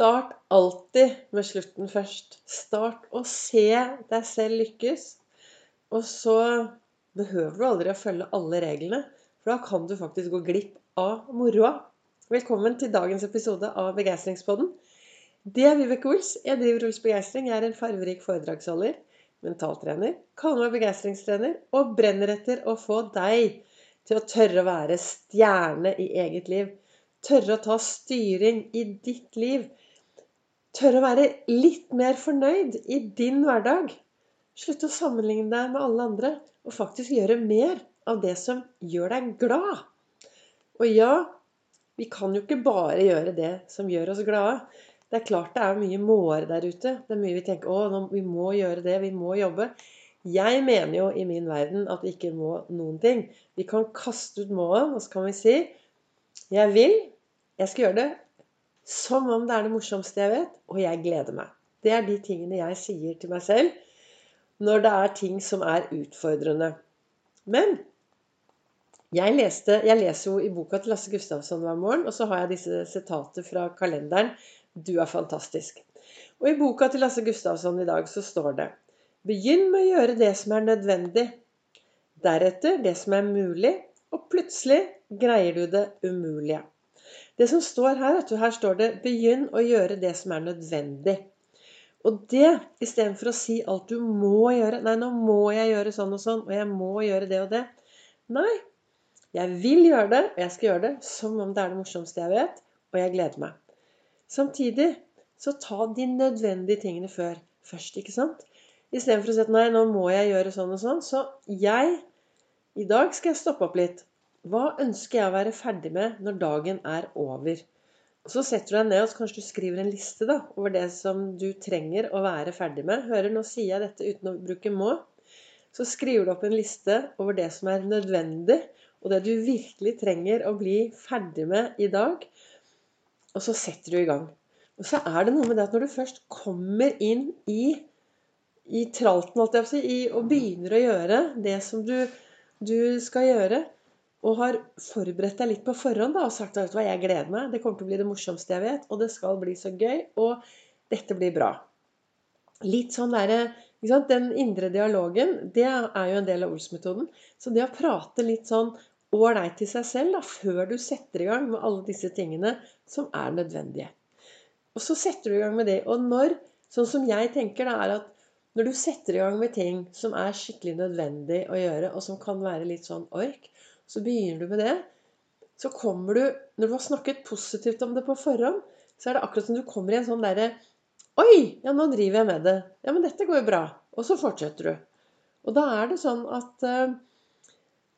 Start alltid med slutten først. Start å se deg selv lykkes. Og så behøver du aldri å følge alle reglene, for da kan du faktisk gå glipp av moroa. Velkommen til dagens episode av Begeistringspodden. Det er Vibeke Ols. Jeg driver Ols Begeistring. Jeg er en farverik foredragsholder, mentaltrener, kaller meg begeistringstrener og brenner etter å få deg til å tørre å være stjerne i eget liv. Tørre å ta styring i ditt liv. Tørre å være litt mer fornøyd i din hverdag. Slutt å sammenligne deg med alle andre, og faktisk gjøre mer av det som gjør deg glad. Og ja, vi kan jo ikke bare gjøre det som gjør oss glade. Det er klart det er mye måer der ute. Det er mye vi tenker å, vi må gjøre det, vi må jobbe. Jeg mener jo i min verden at vi ikke må noen ting. Vi kan kaste ut målet, og så kan vi si jeg vil. Jeg skal gjøre det som om det er det morsomste jeg vet, og jeg gleder meg. Det er de tingene jeg sier til meg selv når det er ting som er utfordrende. Men jeg, leste, jeg leser jo i boka til Lasse Gustavsson hver morgen, og så har jeg disse sitater fra kalenderen 'Du er fantastisk'. Og i boka til Lasse Gustavsson i dag så står det Begynn med å gjøre det som er nødvendig. Deretter det som er mulig, og plutselig greier du det umulige. Det som står her, vet du, her står det 'begynn å gjøre det som er nødvendig'. Og det istedenfor å si alt du må gjøre. Nei, nå må jeg gjøre sånn og sånn, og jeg må gjøre det og det. Nei. Jeg vil gjøre det, og jeg skal gjøre det som om det er det morsomste jeg vet, og jeg gleder meg. Samtidig så ta de nødvendige tingene før. Først, ikke sant? Istedenfor å si at nei, nå må jeg gjøre sånn og sånn. Så jeg I dag skal jeg stoppe opp litt. Hva ønsker jeg å være ferdig med når dagen er over? Så setter du deg ned og kanskje du skriver en liste da, over det som du trenger å være ferdig med. Hører, nå sier jeg dette uten å bruke må. Så skriver du opp en liste over det som er nødvendig, og det du virkelig trenger å bli ferdig med i dag. Og så setter du i gang. Og så er det noe med det at når du først kommer inn i, i tralten, holdt jeg på å si, og begynner å gjøre det som du, du skal gjøre, og har forberedt deg litt på forhånd da, og sagt at hva, jeg gleder meg, det kommer til å bli det morsomste jeg vet, og det skal bli så gøy, og dette blir bra. Litt sånn der, Den indre dialogen, det er jo en del av Ols-metoden. Så det å prate litt sånn ålreit til seg selv da, før du setter i gang med alle disse tingene som er nødvendige. Og så setter du i gang med det. Og når, sånn som jeg tenker, da, er at når du setter i gang med ting som er skikkelig nødvendig å gjøre, og som kan være litt sånn ork, så begynner du med det. Så kommer du Når du har snakket positivt om det på forhånd, så er det akkurat som du kommer i en sånn derre Oi! Ja, nå driver jeg med det. Ja, men dette går jo bra. Og så fortsetter du. Og da er det sånn at uh,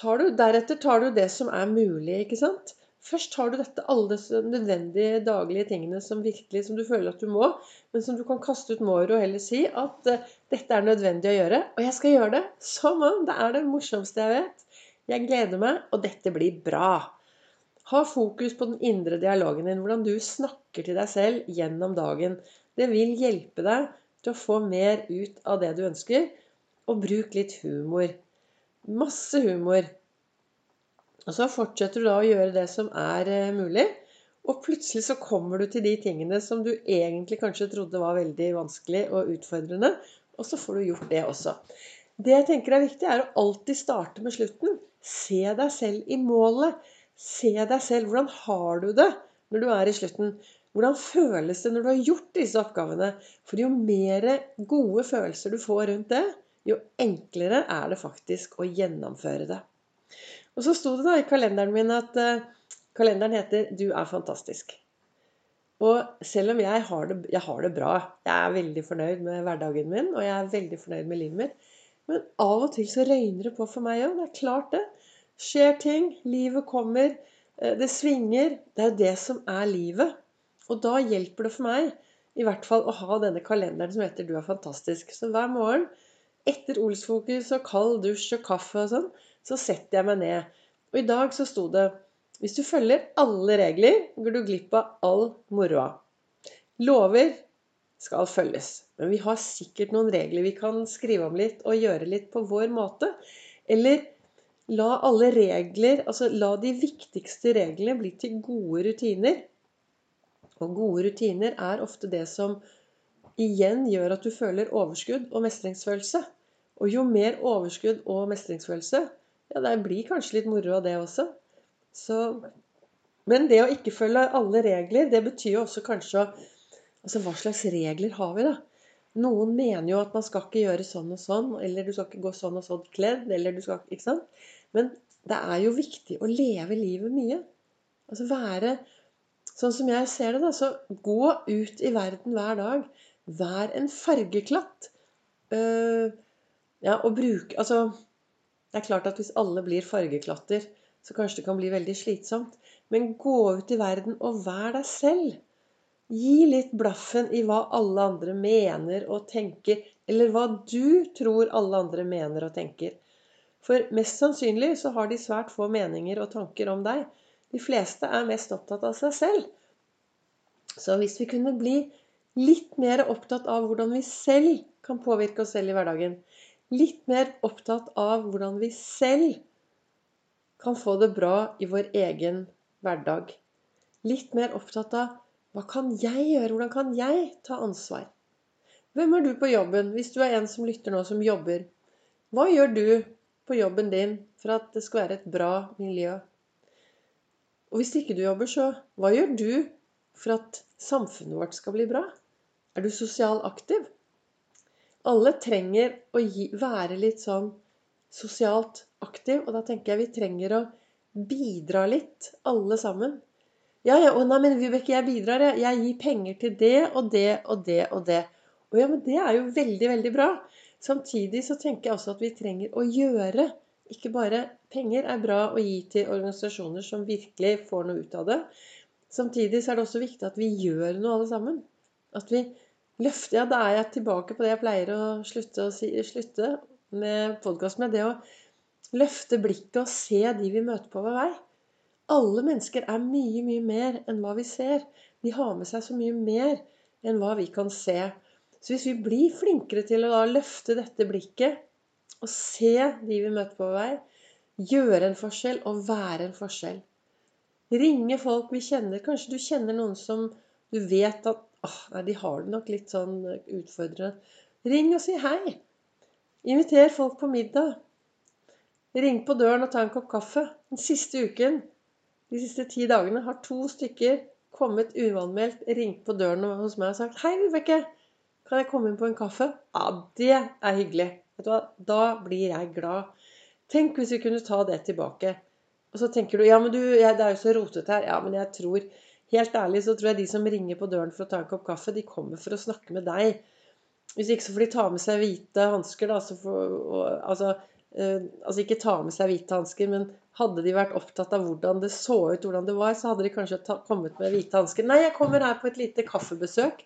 tar du, Deretter tar du det som er mulig, ikke sant? Først tar du dette, alle disse nødvendige daglige tingene som virkelig, som du føler at du må, men som du kan kaste ut måret og heller si at uh, dette er nødvendig å gjøre. Og jeg skal gjøre det som om det er det morsomste jeg vet. Jeg gleder meg, og dette blir bra. Ha fokus på den indre dialogen din, hvordan du snakker til deg selv gjennom dagen. Det vil hjelpe deg til å få mer ut av det du ønsker. Og bruk litt humor. Masse humor. Og så fortsetter du da å gjøre det som er eh, mulig. Og plutselig så kommer du til de tingene som du egentlig kanskje trodde var veldig vanskelig og utfordrende. Og så får du gjort det også. Det jeg tenker er viktig, er å alltid starte med slutten. Se deg selv i målet. Se deg selv. Hvordan har du det når du er i slutten? Hvordan føles det når du har gjort disse oppgavene? For jo mer gode følelser du får rundt det, jo enklere er det faktisk å gjennomføre det. Og så sto det da i kalenderen min at uh, kalenderen heter 'Du er fantastisk'. Og selv om jeg har, det, jeg har det bra, jeg er veldig fornøyd med hverdagen min, og jeg er veldig fornøyd med livet mitt, men av og til så røyner det på for meg òg. Det er klart, det. Skjer ting. Livet kommer. Eh, det svinger. Det er jo det som er livet. Og da hjelper det for meg i hvert fall å ha denne kalenderen som heter 'Du er fantastisk'. Så hver morgen etter Olsfokus og kald dusj og kaffe og sånn, så setter jeg meg ned. Og i dag så sto det hvis du følger alle regler, går du glipp av all moroa. Lover skal følges. Men vi har sikkert noen regler vi kan skrive om litt og gjøre litt på vår måte. Eller la alle regler, altså la de viktigste reglene bli til gode rutiner. Og gode rutiner er ofte det som igjen gjør at du føler overskudd og mestringsfølelse. Og jo mer overskudd og mestringsfølelse, ja, det blir kanskje litt moro av det også. Så, men det å ikke følge alle regler, det betyr jo også kanskje å Altså, hva slags regler har vi, da? Noen mener jo at man skal ikke gjøre sånn og sånn, eller du skal ikke gå sånn og sånn kledd, eller du skal Ikke sant? Men det er jo viktig å leve livet mye. Altså være Sånn som jeg ser det, da, så gå ut i verden hver dag. Vær en fargeklatt. Uh, ja, og bruk Altså, det er klart at hvis alle blir fargeklatter, så kanskje det kan bli veldig slitsomt. Men gå ut i verden og vær deg selv. Gi litt blaffen i hva alle andre mener og tenker, eller hva du tror alle andre mener og tenker. For mest sannsynlig så har de svært få meninger og tanker om deg. De fleste er mest opptatt av seg selv. Så hvis vi kunne bli litt mer opptatt av hvordan vi selv kan påvirke oss selv i hverdagen. Litt mer opptatt av hvordan vi selv kan få det bra i vår egen hverdag. Litt mer opptatt av hva kan jeg gjøre? Hvordan kan jeg ta ansvar? Hvem er du på jobben, hvis du er en som lytter nå, som jobber? Hva gjør du på jobben din for at det skal være et bra miljø? Og hvis ikke du jobber, så hva gjør du for at samfunnet vårt skal bli bra? Er du sosialt aktiv? Alle trenger å gi, være litt sånn sosialt aktiv, og da tenker jeg vi trenger å bidra litt, alle sammen. Ja, ja, nei, men Vibeke, jeg bidrar, jeg. Jeg gir penger til det og det og det og det. Og ja, men det er jo veldig, veldig bra. Samtidig så tenker jeg også at vi trenger å gjøre. Ikke bare penger er bra å gi til organisasjoner som virkelig får noe ut av det. Samtidig så er det også viktig at vi gjør noe alle sammen. At vi løfter Ja, da er jeg tilbake på det jeg pleier å slutte, å si, slutte med podkast med. Det å løfte blikket og se de vi møter på hver vei. Alle mennesker er mye, mye mer enn hva vi ser. De har med seg så mye mer enn hva vi kan se. Så hvis vi blir flinkere til å løfte dette blikket og se de vi møter på vei, gjøre en forskjell og være en forskjell Ringe folk vi kjenner. Kanskje du kjenner noen som du vet at åh, nei, de har det nok litt sånn utfordrende. Ring og si hei. Inviter folk på middag. Ring på døren og ta en kopp kaffe. Den siste uken, de siste ti dagene, har to stykker kommet uanmeldt, ringt på døren hos meg og sagt 'Hei, Vibeke, kan jeg komme inn på en kaffe?' Ja, det er hyggelig. Vet du hva? Da blir jeg glad. Tenk hvis vi kunne ta det tilbake. Og så tenker du ja, men du, jeg, det er jo så rotete her. Ja, men jeg tror Helt ærlig så tror jeg de som ringer på døren for å ta en kopp kaffe, de kommer for å snakke med deg. Hvis ikke så får de ta med seg hvite hansker, da. For, og, altså, altså, ikke ta med seg hvite hansker, men hadde de vært opptatt av hvordan det så ut, hvordan det var, så hadde de kanskje kommet med hvite hansker. Nei, jeg kommer her på et lite kaffebesøk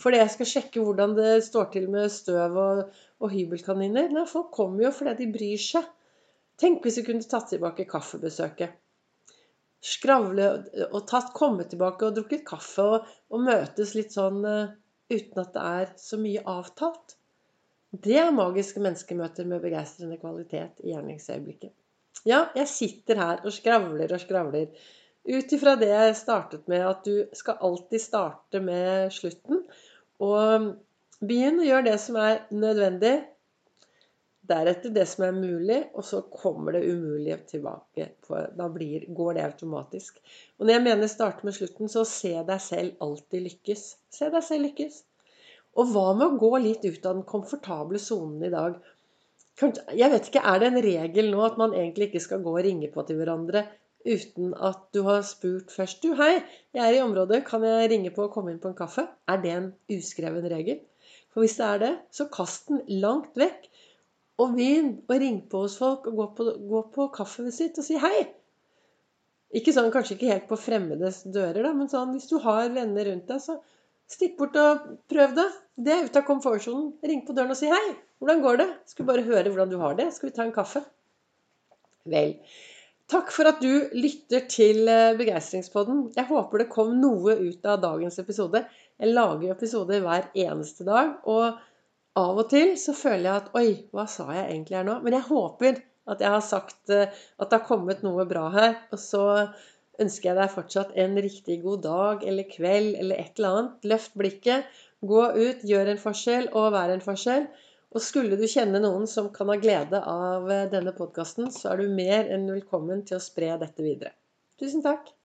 fordi jeg skal sjekke hvordan det står til med støv og, og hybelkaniner. Nei, folk kommer jo fordi de bryr seg. Tenk hvis vi kunne tatt tilbake kaffebesøket. Skravle og tatt, komme tilbake og drukket kaffe og, og møtes litt sånn uh, uten at det er så mye avtalt. Det er magiske menneskemøter med begeistrende kvalitet i gjerningsøyeblikket. Ja, jeg sitter her og skravler og skravler. Ut ifra det jeg startet med, at du skal alltid starte med slutten. Og begynn å gjøre det som er nødvendig, Deretter det som er mulig, og så kommer det umulige tilbake. Da blir, går det automatisk. Og når jeg mener starte med slutten, så se deg selv alltid lykkes. Se deg selv lykkes. Og hva med å gå litt ut av den komfortable sonen i dag? Jeg vet ikke, Er det en regel nå at man egentlig ikke skal gå og ringe på til hverandre uten at du har spurt først? Du, hei, jeg er i området, kan jeg ringe på og komme inn på en kaffe? Er det en uskreven regel? For hvis det er det, så kast den langt vekk og begynn å ring på hos folk og gå på, gå på kaffevisitt og si hei. Ikke sånn, Kanskje ikke helt på fremmedes dører, da, men sånn hvis du har venner rundt deg, så stikk bort og prøv det. Det er ute av komfortsonen. Ring på døren og si hei. Hvordan går det? Skulle bare høre hvordan du har det. Skal vi ta en kaffe? Vel. Takk for at du lytter til eh, Begeistringspodden. Jeg håper det kom noe ut av dagens episode. Jeg lager episoder hver eneste dag. og av og til så føler jeg at Oi, hva sa jeg egentlig her nå? Men jeg håper at jeg har sagt eh, at det har kommet noe bra her. Og så ønsker jeg deg fortsatt en riktig god dag eller kveld eller et eller annet. Løft blikket, gå ut, gjør en forskjell og vær en forskjell. Og skulle du kjenne noen som kan ha glede av denne podkasten, så er du mer enn velkommen til å spre dette videre. Tusen takk.